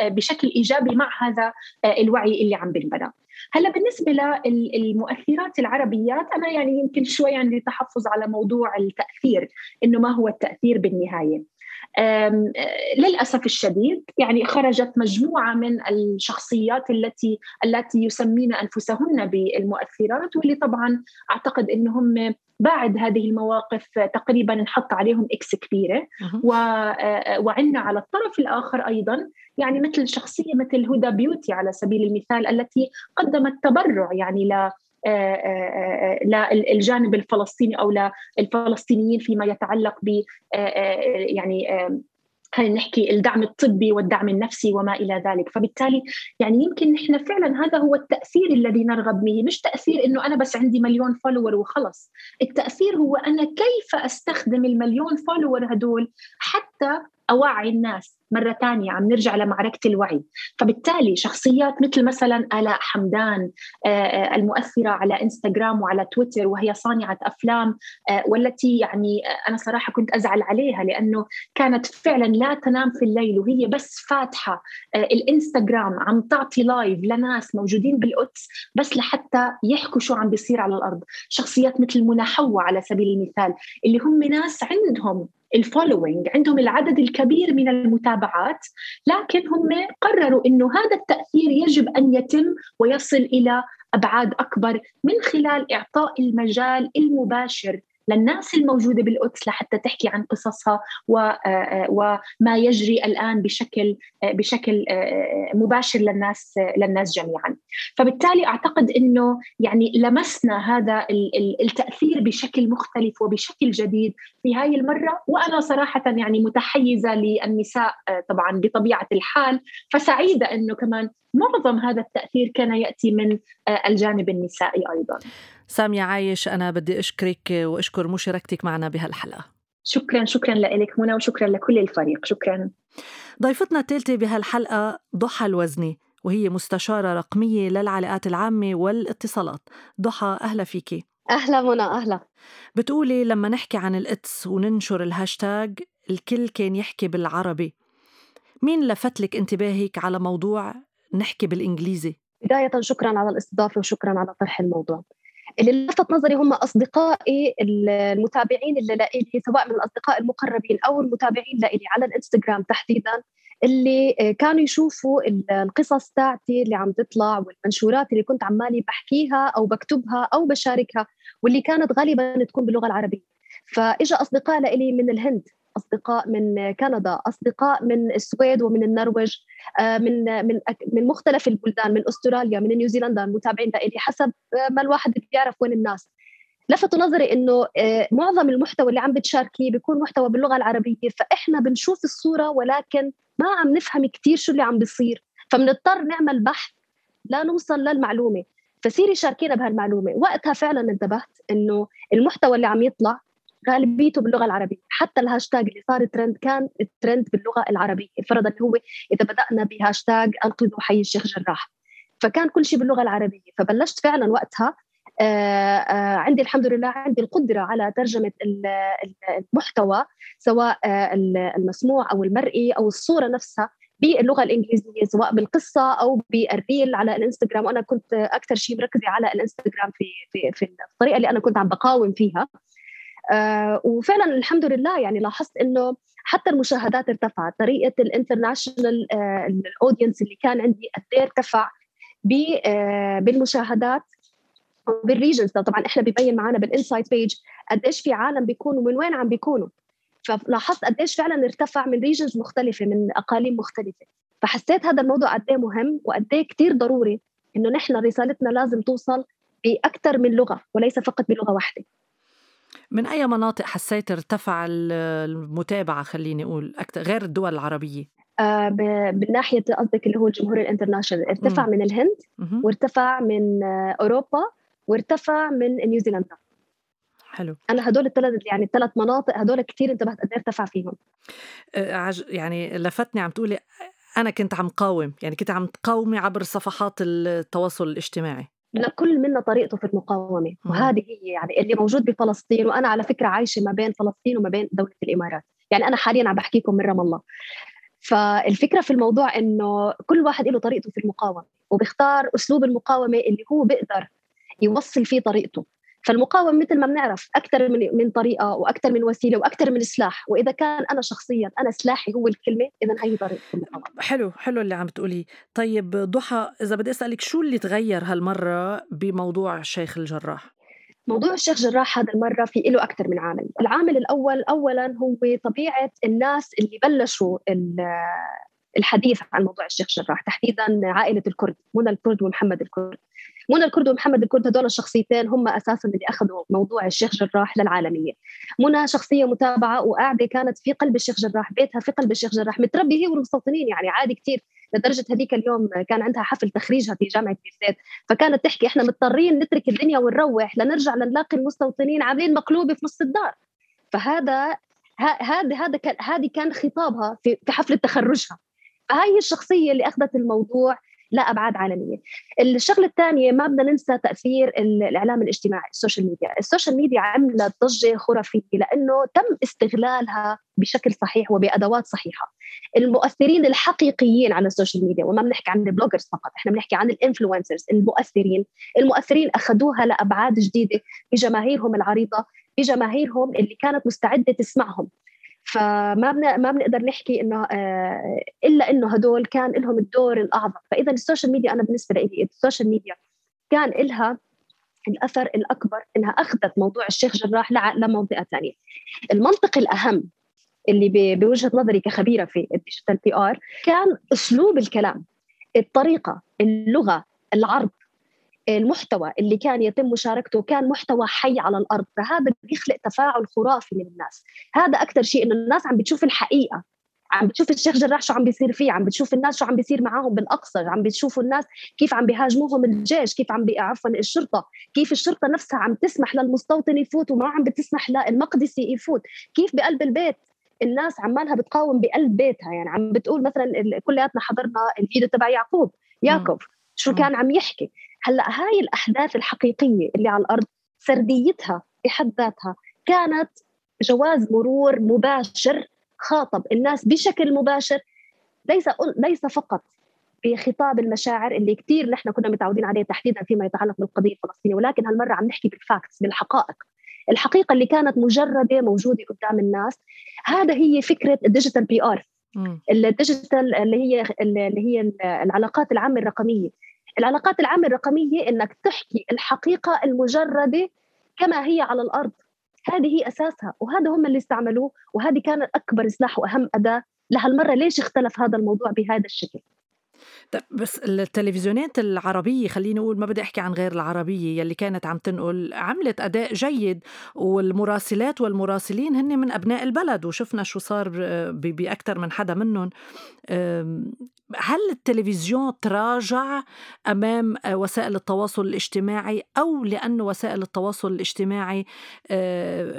آه، بشكل إيجابي مع هذا آه، الوعي اللي عم بنبنى. هلا بالنسبة للمؤثرات العربيات أنا يعني يمكن شوي عندي تحفظ على موضوع التأثير إنه ما هو التأثير بالنهاية. آه، للأسف الشديد يعني خرجت مجموعة من الشخصيات التي التي يسمين أنفسهن بالمؤثرات واللي طبعا أعتقد إنهم بعد هذه المواقف تقريبا انحط عليهم X كبيرة. آه، وعندنا على الطرف الآخر أيضا يعني مثل شخصية مثل هدى بيوتي على سبيل المثال التي قدمت تبرع يعني ل للجانب الفلسطيني أو للفلسطينيين فيما يتعلق ب يعني خلينا نحكي الدعم الطبي والدعم النفسي وما إلى ذلك، فبالتالي يعني يمكن نحن فعلا هذا هو التأثير الذي نرغب به، مش تأثير إنه أنا بس عندي مليون follower وخلص، التأثير هو أنا كيف أستخدم المليون follower هدول حتى أوعي الناس. مرة ثانية عم نرجع لمعركة الوعي. فبالتالي شخصيات مثل مثلا آلاء حمدان آه، آه، المؤثرة على إنستغرام وعلى تويتر وهي صانعة أفلام آه، والتي يعني أنا صراحة كنت أزعل عليها لأنه كانت فعلا لا تنام في الليل وهي بس فاتحة الإنستغرام عم تعطي live لناس موجودين بالقدس بس لحتى يحكوا شو عم بيصير على الأرض. شخصيات مثل منى حوا على سبيل المثال اللي هم ناس عندهم ال following عندهم العدد الكبير من المتابعات لكن هم قرروا إنه هذا التأثير يجب أن يتم ويصل إلى أبعاد أكبر من خلال إعطاء المجال المباشر للناس الموجودة بالقدس لحتى تحكي عن قصصها آه، آه، وما يجري الآن بشكل آه، بشكل مباشر للناس للناس جميعا. فبالتالي أعتقد أنه يعني لمسنا هذا التأثير بشكل مختلف وبشكل جديد في هاي المرة. وأنا صراحة يعني متحيزة للنساء طبعا بطبيعة الحال. فسعيدة أنه كمان معظم هذا التأثير كان يأتي من الجانب النسائي أيضا. سامية عايش أنا بدي أشكرك وأشكر مشاركتك معنا بهالحلقة. شكرا شكرا لك منى وشكرا لكل الفريق. شكرا. ضيفتنا الثالثة بهالحلقة ضحى الوزني وهي مستشارة رقمية للعلاقات العامة والاتصالات. ضحى أهلا فيكي أهلا منى أهلا. بتقولي لما نحكي عن الإتس وننشر الهاشتاج الكل كان يحكي بالعربي. مين لفت لك انتباهك على موضوع نحكي بالإنجليزي؟ بداية شكرا على الاستضافة وشكرا على طرح الموضوع. اللي لفت نظري هم أصدقائي المتابعين اللي لإلي سواء من الأصدقاء المقربين أو المتابعين لإلي على الإنستغرام تحديدا اللي كانوا يشوفوا القصص تاعتي اللي عم تطلع والمنشورات اللي كنت عمالي بحكيها أو بكتبها أو بشاركها واللي كانت غالبا تكون باللغة العربية. فإجا أصدقاء لإلي من الهند. أصدقاء من كندا أصدقاء من السويد ومن النرويج آه، من من من مختلف البلدان من أستراليا من نيوزيلندا المتابعين لإلي حسب آه، ما الواحد بيعرف وين الناس. لفتوا نظري إنه آه، معظم المحتوى اللي عم بتشاركيه بيكون محتوى باللغة العربية فإحنا بنشوف الصورة ولكن ما عم نفهم كثير شو اللي عم بيصير. فبنضطر نعمل بحث لنوصل للمعلومة. فسيري شاركينا بهالمعلومة. وقتها فعلا انتبهت إنه المحتوى اللي عم يطلع غالبيته باللغة العربية. حتى الهاشتاج اللي صار ترند كان الترند باللغة العربية. فرضا هو إذا بدأنا بهاشتاج انقذوا حي الشيخ جراح. فكان كل شيء باللغة العربية. فبلشت فعلا وقتها آه، آه، عندي الحمد لله عندي القدرة على ترجمة المحتوى سواء آه، المسموع أو المرئي أو الصورة نفسها باللغة الإنجليزية سواء بالقصة أو بال reel على الإنستغرام. وأنا كنت أكثر شيء مركزة على الإنستغرام في في في الطريقة اللي أنا كنت عم بقاوم فيها. وفعلا الحمد لله يعني لاحظت إنه حتى المشاهدات ارتفعت. طريقة ال international آه ال audience اللي كان عندي قد إيه ارتفع آه بالمشاهدات بال regions طبعا إحنا ببين معنا بال insight page قديش في عالم بيكونوا من وين عم بيكونوا. فلاحظت قديش فعلا ارتفع من regions مختلفة من أقاليم مختلفة. فحسيت هذا الموضوع قد إيه مهم وقد إيه كثير ضروري إنه نحن رسالتنا لازم توصل باكثر من لغة وليس فقط بلغة واحدة. من أي مناطق حسيت ارتفع المتابعة خليني أقول أكثر غير الدول العربية؟ آه بالناحية قصدك اللي هو الجمهور ال international ارتفع م. من الهند م. وارتفع من آه أوروبا وارتفع من نيوزيلندا حلو أنا هدول الثلاث يعني الثلاث مناطق هدول كثير انتبهت قد إيه ارتفع فيهم آه يعني لفتني عم تقولي أنا كنت عم قاوم يعني كنت عم تقاومي عبر صفحات التواصل الاجتماعي لكل منا طريقته في المقاومة. وهذه هي يعني اللي موجود بفلسطين وأنا على فكرة عايشة ما بين فلسطين وما بين دولة الإمارات. يعني أنا حاليا عم بحكيكم من رام الله. فالفكرة في الموضوع إنه كل واحد له طريقته في المقاومة وبيختار أسلوب المقاومة اللي هو بيقدر يوصل فيه طريقته. فالمقاومه مثل ما بنعرف أكثر من من طريقة وأكثر من وسيلة وأكثر من سلاح. وإذا كان أنا شخصيا أنا سلاحي هو الكلمة اذا هي طريقة المقاومة. حلو حلو اللي عم تقولي طيب ضحى إذا بدي أسألك شو اللي تغير هالمرة بموضوع الشيخ الجراح؟ موضوع الشيخ جراح هذا المرة في له أكثر من عامل. العامل الأول أولا هو طبيعة الناس اللي بلشوا الحديث عن موضوع الشيخ جراح تحديدا عائلة الكرد منى الكرد ومحمد الكرد. منى الكرد ومحمد الكرد هدول الشخصيتين هم أساسا اللي أخذوا موضوع الشيخ جراح للعالمية. منى شخصية متابعة وقاعدة كانت في قلب الشيخ جراح بيتها في قلب الشيخ جراح متربيه هي والمستوطنين يعني عادي كثير لدرجة هذيك اليوم كان عندها حفل تخريجها في جامعة بيرزيت فكانت تحكي إحنا مضطرين نترك الدنيا ونروح لنرجع لنلاقي المستوطنين عاملين مقلوبه في نص الدار. فهذا هذا هذا كان هذه كان خطابها في حفله تخرجها. فهي الشخصية اللي أخذت الموضوع. لابعاد عالمية. الشغلة الثانية ما بدنا ننسى تأثير الإعلام الاجتماعي ال social media، ال social media عملت ضجة خرافية لأنه تم استغلالها بشكل صحيح وبأدوات صحيحة. المؤثرين الحقيقيين على ال social media وما بنحكي عن ال bloggers فقط، إحنا بنحكي عن ال influencers المؤثرين، المؤثرين أخذوها لأبعاد جديدة بجماهيرهم العريضة بجماهيرهم اللي كانت مستعدة تسمعهم فما بن... ما بنقدر نحكي إنه آه إلا إنه هدول كان لهم الدور الأعظم. فإذا ال social media أنا بالنسبة لي ال social media كان لها الأثر الأكبر إنها أخذت موضوع الشيخ جراح لمنطقه ثانية المنطق الأهم اللي بوجهة نظري كخبيرة في ال digital PR كان أسلوب الكلام الطريقة اللغة العرض المحتوى اللي كان يتم مشاركته كان محتوى حي على الأرض فهذا بيخلق تفاعل خرافي من الناس. هذا أكثر شيء إنه الناس عم بتشوف الحقيقة عم بتشوف الشيخ جراح شو عم بيصير فيه عم بتشوف الناس شو عم بيصير معاهم بالأقصى عم بتشوفوا الناس كيف عم بيهاجموهم الجيش كيف عم عفوا الشرطة كيف الشرطة نفسها عم تسمح للمستوطن يفوت وما عم بتسمح للمقدسي يفوت. كيف بقلب البيت؟ الناس عمالها بتقاوم بقلب بيتها يعني عم بتقول مثلا كلياتنا حضرنا الفيديو تبع يعقوب ياكوب شو كان عم يحكي؟ هلأ هاي الأحداث الحقيقية اللي على الأرض سرديتها بحد ذاتها كانت جواز مرور مباشر خاطب الناس بشكل مباشر ليس ليس فقط بخطاب المشاعر اللي كثير نحن كنا متعودين عليه تحديدا فيما يتعلق بالقضية الفلسطينية ولكن هالمرة عم نحكي بالفاكتس بالحقائق. الحقيقة اللي كانت مجردة موجودة قدام الناس هذا هي فكرة ال digital PR ال digital اللي هي اللي هي العلاقات العامة الرقمية. العلاقات العامة الرقمية إنك تحكي الحقيقة المجردة كما هي على الأرض. هذه هي أساسها وهذا هم اللي استعملوه وهذه كانت أكبر سلاح وأهم أداة لهالمرة. ليش اختلف هذا الموضوع بهذا الشكل؟ طيب بس التلفزيونات العربية خليني أقول ما بدي أحكي عن غير العربية يلي كانت عم تنقل عملت أداء جيد والمراسلات والمراسلين هن من أبناء البلد وشفنا شو صار بأكثر من حدا منهم هل التلفزيون تراجع أمام وسائل التواصل الاجتماعي؟ أو لأن وسائل التواصل الاجتماعي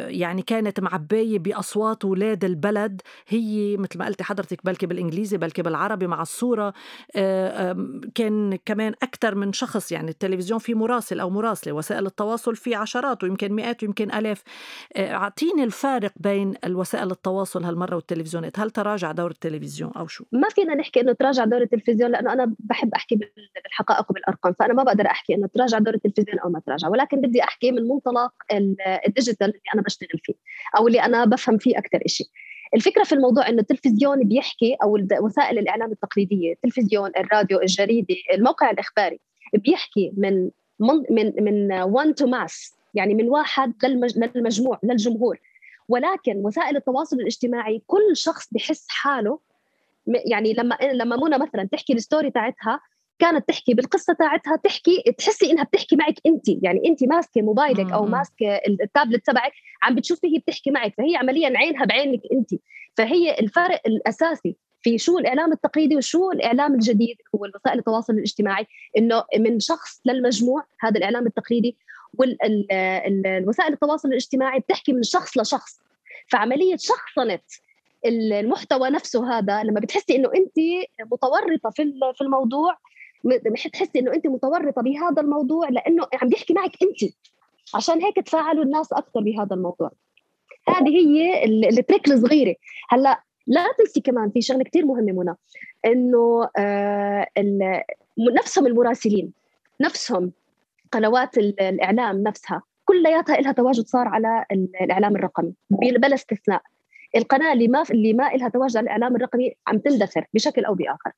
يعني كانت معبايه بأصوات أولاد البلد هي مثل ما قلتي حضرتك بلكي بالإنجليزي بلكي بالعربي مع الصورة كان كمان أكثر من شخص يعني التلفزيون في مراسل أو مراسلة وسائل التواصل في عشرات ويمكن مئات ويمكن آلاف. أعطيني الفارق بين الوسائل التواصل هالمرة والتلفزيونات. هل تراجع دور التلفزيون أو شو؟ ما فينا نحكي إنه تراجع دور التلفزيون لأنه أنا بحب أحكي بالحقائق وبالأرقام فأنا ما بقدر أحكي إنه تراجع دور التلفزيون أو ما تراجع. ولكن بدي أحكي من منطلق الديجيتال اللي أنا بشتغل فيه أو اللي أنا بفهم فيه أكثر شيء الفكرة في الموضوع إنه التلفزيون بيحكي أو وسائل الإعلام التقليدية التلفزيون الراديو الجريدة الموقع الإخباري بيحكي من من من one to mass يعني من واحد للمجموع للجمهور. ولكن وسائل التواصل الاجتماعي كل شخص بحس حاله يعني لما لما منى مثلا تحكي ال story تاعتها كانت تحكي بالقصة تاعتها تحكي تحسي إنها بتحكي معك انت. يعني انت ماسكة موبايلك أو ماسكة التابلت تبعك عم بتشوفي هي بتحكي معك فهي عمليا عينها بعينك انت. فهي الفرق الأساسي في شو الإعلام التقليدي وشو الإعلام الجديد هو وسائل التواصل الاجتماعي إنه من شخص للمجموع هذا الإعلام التقليدي والوسائل التواصل الاجتماعي بتحكي من شخص لشخص. فعملية شخصنه المحتوى نفسه هذا لما بتحسي إنه انت متورطة في في الموضوع بتحسي إنه انت متورطة بهذا الموضوع لأنه عم بيحكي معك انت. عشان هيك تفاعلوا الناس أكثر بهذا الموضوع. هذه هي التريك الصغيرة. هلأ لا تنسي كمان في شغلة كثير مهمة منى إنه آه نفسهم المراسلين نفسهم قنوات الإعلام نفسها كلياتها لها تواجد صار على الإعلام الرقمي بلا استثناء. القناة اللي ما اللي ما لها على الاعلام الرقمي عم تندثر بشكل أو بآخر.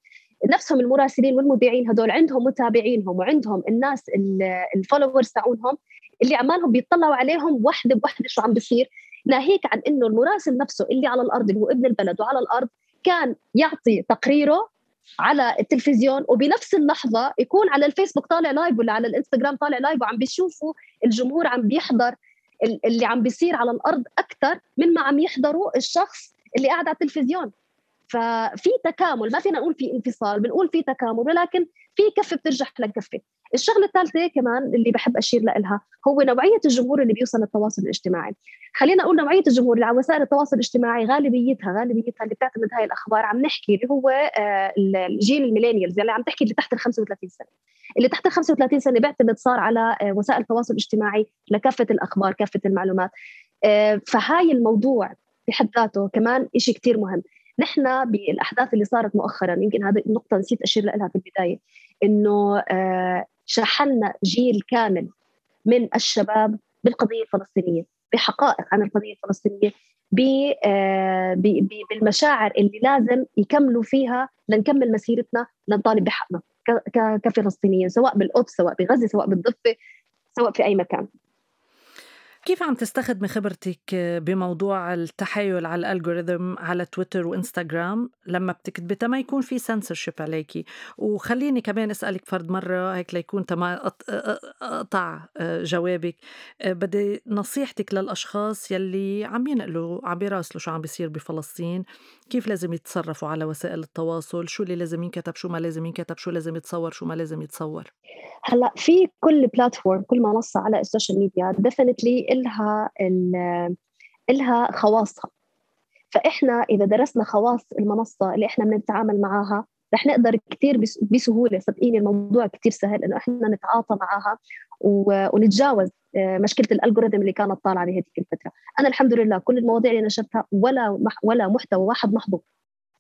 نفسهم المراسلين والمذيعين هدول عندهم متابعينهم وعندهم الناس الفولورز تاعونهم اللي عمالهم بيطلعوا عليهم وحدة بوحدة شو عم بيصير. ناهيك عن إنه المراسل نفسه اللي على الأرض اللي هو ابن البلد وعلى الأرض كان يعطي تقريره على التلفزيون وبنفس اللحظة يكون على الفيسبوك طالع live ولا على الإنستغرام طالع live وعم بيشوفوا الجمهور عم بيحضر. اللي عم بيصير على الأرض أكثر من ما عم يحضروا الشخص اللي قاعد على التلفزيون. ففي تكامل ما فينا نقول في انفصال بنقول في تكامل ولكن في كفة بترجح لكفه الشغلة الثالثة كمان اللي بحب أشير لها هو نوعية الجمهور اللي بيوصل للتواصل الاجتماعي. خلينا أقول نوعية الجمهور اللي على وسائل التواصل الاجتماعي غالبيتها غالبيتها اللي بتعتمد هاي الأخبار عم نحكي اللي هو آه، الجيل الميلينيالز اللي عم تحكي اللي تحت ال 35 سنة. اللي تحت ال 35 سنة بيعتمد صار على آه، وسائل التواصل الاجتماعي لكافة الأخبار كافة المعلومات. آه، فهاي الموضوع بحد ذاته كمان شيء كثير مهم. نحن بالأحداث اللي صارت مؤخرا يمكن هذه النقطة نسيت أشير لها في البداية إنه شحنا جيل كامل من الشباب بالقضية الفلسطينية بحقائق عن القضية الفلسطينية آه، بالمشاعر اللي لازم يكملوا فيها لنكمل مسيرتنا لنطالب بحقنا كفلسطينيين سواء بالقدس سواء بغزة سواء بالضفة سواء في أي مكان. كيف عم تستخدمي خبرتك بموضوع التحايل على الالجوريثم على تويتر وانستغرام لما بتكتبي ما يكون في سنسورشيب عليكي وخليني كمان أسألك فرد مرة هيك ليكون ما أقطع جوابك. بدي نصيحتك للأشخاص يلي عم ينقلوا عم بيراسلوا شو عم بيصير بفلسطين كيف لازم يتصرفوا على وسائل التواصل شو اللي لازم ينكتب شو ما لازم ينكتب شو لازم يتصور شو ما لازم يتصور. هلأ في كل platform كل منصة على ال social media definitely إلها إلها خواصها. فإحنا إذا درسنا خواص المنصة اللي إحنا بنتعامل معاها رح نقدر كثير بسهولة صدقيني الموضوع كثير سهل إنه إحنا نتعاطى معاها ونتجاوز آه، مشكلة ال algorithm اللي كانت طالعة بهذيك الفترة، أنا الحمد لله كل المواضيع اللي نشرتها ولا ولا محتوى واحد محجوب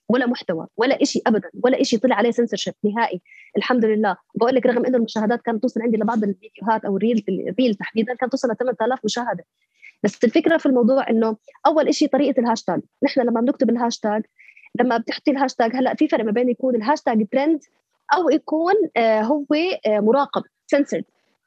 ولا محتوى ولا شيء ابدا ولا شيء طلع عليه سنسورشيب نهائي. الحمد لله. بقول لك رغم إنه المشاهدات كانت توصل عندي لبعض الفيديوهات أو ال reel ال reel تحديدا كانت توصل ل 8000 مشاهدة. بس الفكرة في الموضوع إنه أول شيء طريقة الهاشتاج. نحن لما بنكتب الهاشتاج لما بتحطي الهاشتاج هلأ في فرق ما بين يكون ال hashtag trend أو يكون آه هو آه مراقب سنسرد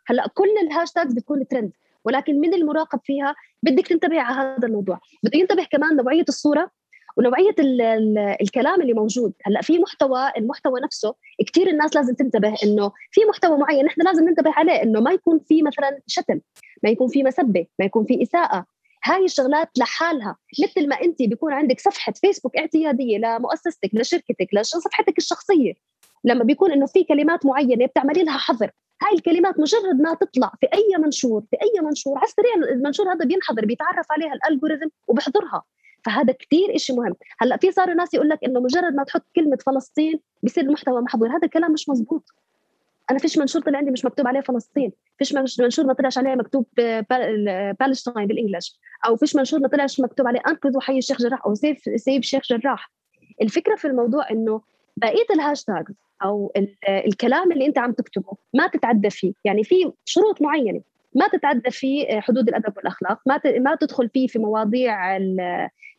هلأ كل ال hashtags بتكون ترند ولكن من المراقب فيها بدك تنتبه على هذا الموضوع. بده ينتبه كمان نوعية الصورة. ونوعية ال ال الكلام اللي موجود. هلأ في محتوى المحتوى نفسه كثير الناس لازم تنتبه إنه في محتوى معين نحن لازم ننتبه عليه إنه ما يكون في مثلا شتم ما يكون في مسبة ما يكون في إساءة. هاي الشغلات لحالها. مثل ما انت بيكون عندك صفحة فيسبوك اعتيادية لمؤسستك لشركتك لصفحتك الشخصية. لما بيكون إنه في كلمات معينة بتعملي لها حظر. هاي الكلمات مجرد ما تطلع في أي منشور في أي منشور على السريع المنشور هذا بينحضر بيتعرف عليها الالجوريثم وبحضرها. فهذا كثير شيء مهم. هلأ في صاروا ناس يقول لك إنه مجرد ما تحط كلمة فلسطين بصير المحتوى محظور. هذا الكلام مش مزبوط أنا فيش منشور طلع عندي مش مكتوب عليه فلسطين. فيش منشور ما طلعش عليه مكتوب بالستاين بالإنجلش. أو فيش منشور ما طلعش مكتوب عليه انقذوا حي الشيخ جراح أو save save الشيخ جراح. الفكرة في الموضوع إنه بقية الهاشتاج أو الكلام اللي أنت عم تكتبه ما تتعدى فيه. يعني في شروط معينة. ما تتعدى في حدود الأدب والأخلاق. ما ما تدخل فيه في مواضيع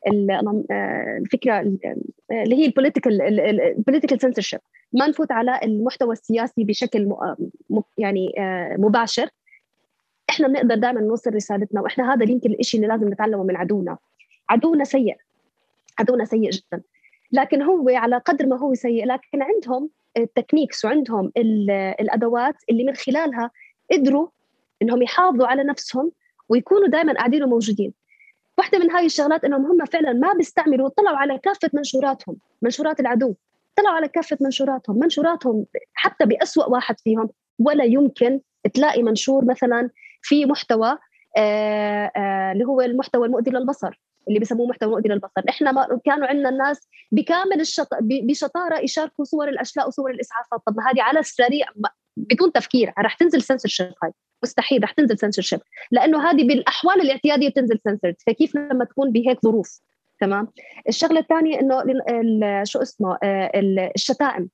الفكرة اللي هي البوليتيكال البوليتيكال سنسورشيب ما نفوت على المحتوى السياسي بشكل يعني آه، مباشر. إحنا بنقدر دائما نوصل رسالتنا وإحنا هذا يمكن الشيء اللي لازم نتعلمه من عدونا. عدونا سيء. عدونا سيء جدا. لكن هو على قدر ما هو سيء لكن عندهم ال techniques وعندهم الأدوات اللي من خلالها قدروا إنهم يحافظوا على نفسهم ويكونوا دائما قاعدين وموجودين. واحدة من هاي الشغلات إنهم هم فعلا ما بيستعملوا طلعوا على كافة منشوراتهم منشورات العدو طلعوا على كافة منشوراتهم منشوراتهم حتى بأسوأ واحد فيهم ولا يمكن تلاقي منشور مثلا في محتوى آه آه اللي هو المحتوى المؤذي للبصر اللي بسموه محتوى مؤذي للبصر. إحنا ما كانوا عندنا الناس بكامل الشط... بشطارة يشاركوا صور الاشلاء وصور الإسعافات. طب هذه على السريع بدون تفكير رح تنزل سنسورشيب هاي. مستحيل رح تنزل سنسورشيب لأنه هذه بالأحوال الاعتيادية بتنزل سنسورد فكيف لما تكون بهيك ظروف؟ تمام؟ الشغلة الثانية إنه شو اسمه؟ آه، الشتائم.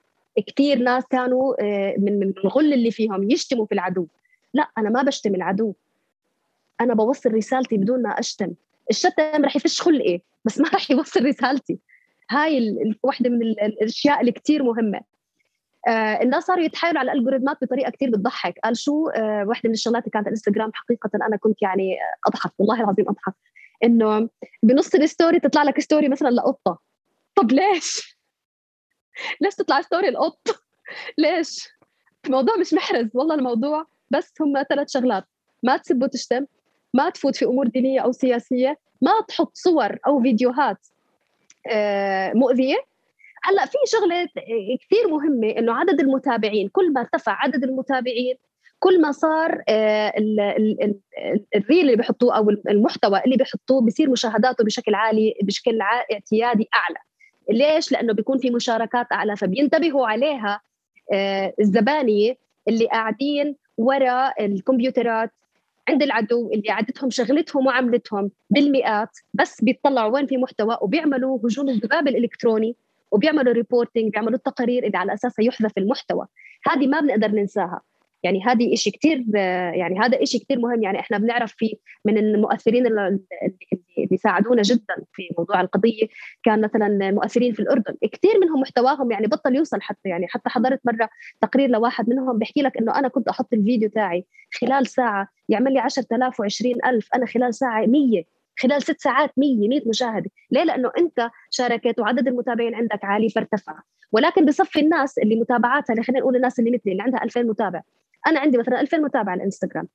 كثير ناس كانوا آه، من من الغل اللي فيهم يشتموا في العدو. لا أنا ما بشتم العدو. أنا بوصل رسالتي بدون ما أشتم. الشتم رح يفش خلقي بس ما رح يوصل رسالتي. هاي واحدة من الأشياء اللي كثير مهمة. الناس صاروا يتحايلوا على ال algorithmات بطريقة كثير بتضحك. قال شو؟ آه واحدة من الشغلات اللي كانت على الانستغرام حقيقة أنا كنت يعني أضحك والله العظيم أضحك. إنه بنص ال story تطلع لك story مثلا لقطة. طب ليش؟ *laughs* ليش تطلع story القط؟ *laughs* ليش؟ الموضوع مش محرز والله الموضوع. بس هم ثلاث شغلات. ما تسب وتشتم ما تفوت في أمور دينية أو سياسية ما تحط صور أو فيديوهات آه، مؤذية. هلا في شغلة كثير مهمة إنه عدد المتابعين كل ما ارتفع عدد المتابعين كل ما صار آه، الريل اللي بيحطوه أو المحتوى اللي بيحطوه بصير مشاهداته بشكل عالي بشكل اعتيادي أعلى. ليش؟ لأنه بيكون في مشاركات أعلى فبينتبهوا عليها آه، الزبانيه اللي قاعدين وراء الكمبيوترات عند العدو اللي عدتهم شغلتهم وعملتهم بالمئات بس بيطلعوا وين في محتوى وبيعملوا هجوم الذباب الإلكتروني. وبيعملوا ريبورتنج بيعملوا التقارير اللي على أساسها يحذف المحتوي هذه ما بنقدر ننساها. يعني هذه شيء كثير يعني هذا شيء كثير مهم. يعني إحنا بنعرف في من المؤثرين اللي بيساعدونا جدا في موضوع القضية. كان مثلا مؤثرين في الأردن. كثير منهم محتواهم يعني بطل يوصل حتى. يعني حتى حضرت مرة تقرير لواحد منهم بيحكي لك إنه أنا كنت أحط الفيديو تاعي خلال ساعة يعمل لي 10000 و20000 أنا خلال ساعة 100 خلال ست ساعات 100 100 مشاهدة. ليه؟ لأنه أنت شاركت وعدد المتابعين عندك عالي فارتفع. ولكن بصفي الناس اللي متابعاتها خلينا نقول الناس اللي مثلي اللي عندها 2000 متابع. أنا عندي مثلا 2000 متابع على الانستغرام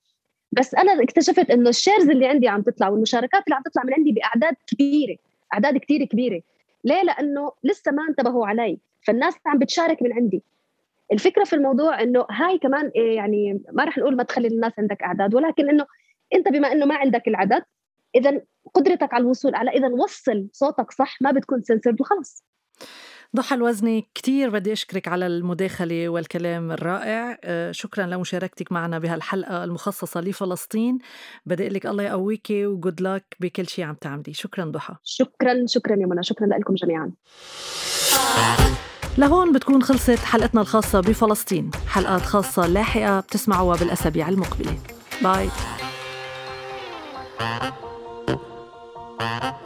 بس أنا اكتشفت إنه الشيرز اللي عندي عم تطلع والمشاركات اللي عم تطلع من عندي بأعداد كبيرة أعداد كثير كبيرة. ليه؟ لأنه لسه ما انتبهوا علي. فالناس عم بتشارك من عندي. الفكرة في الموضوع إنه هاي كمان إيه يعني ما رح نقول ما تخلي الناس عندك أعداد ولكن إنه أنت بما إنه ما عندك العدد اذا قدرتك على الوصول على اذا وصل صوتك صح ما بتكون سنسرد وخلص ضحى الوزني كتير بدي أشكرك على المداخلة والكلام الرائع. آه، شكرا لمشاركتك معنا بهالحلقة المخصصة لفلسطين. بدي أقول لك الله يقويكي وجود لك بكل شيء عم تعملي. شكرا ضحى. شكرا شكرا يا منى. شكرا لكم جميعا. لهون بتكون خلصت حلقتنا الخاصة بفلسطين. حلقات خاصة لاحقة بتسمعوها بالأسابيع المقبلة. باي Música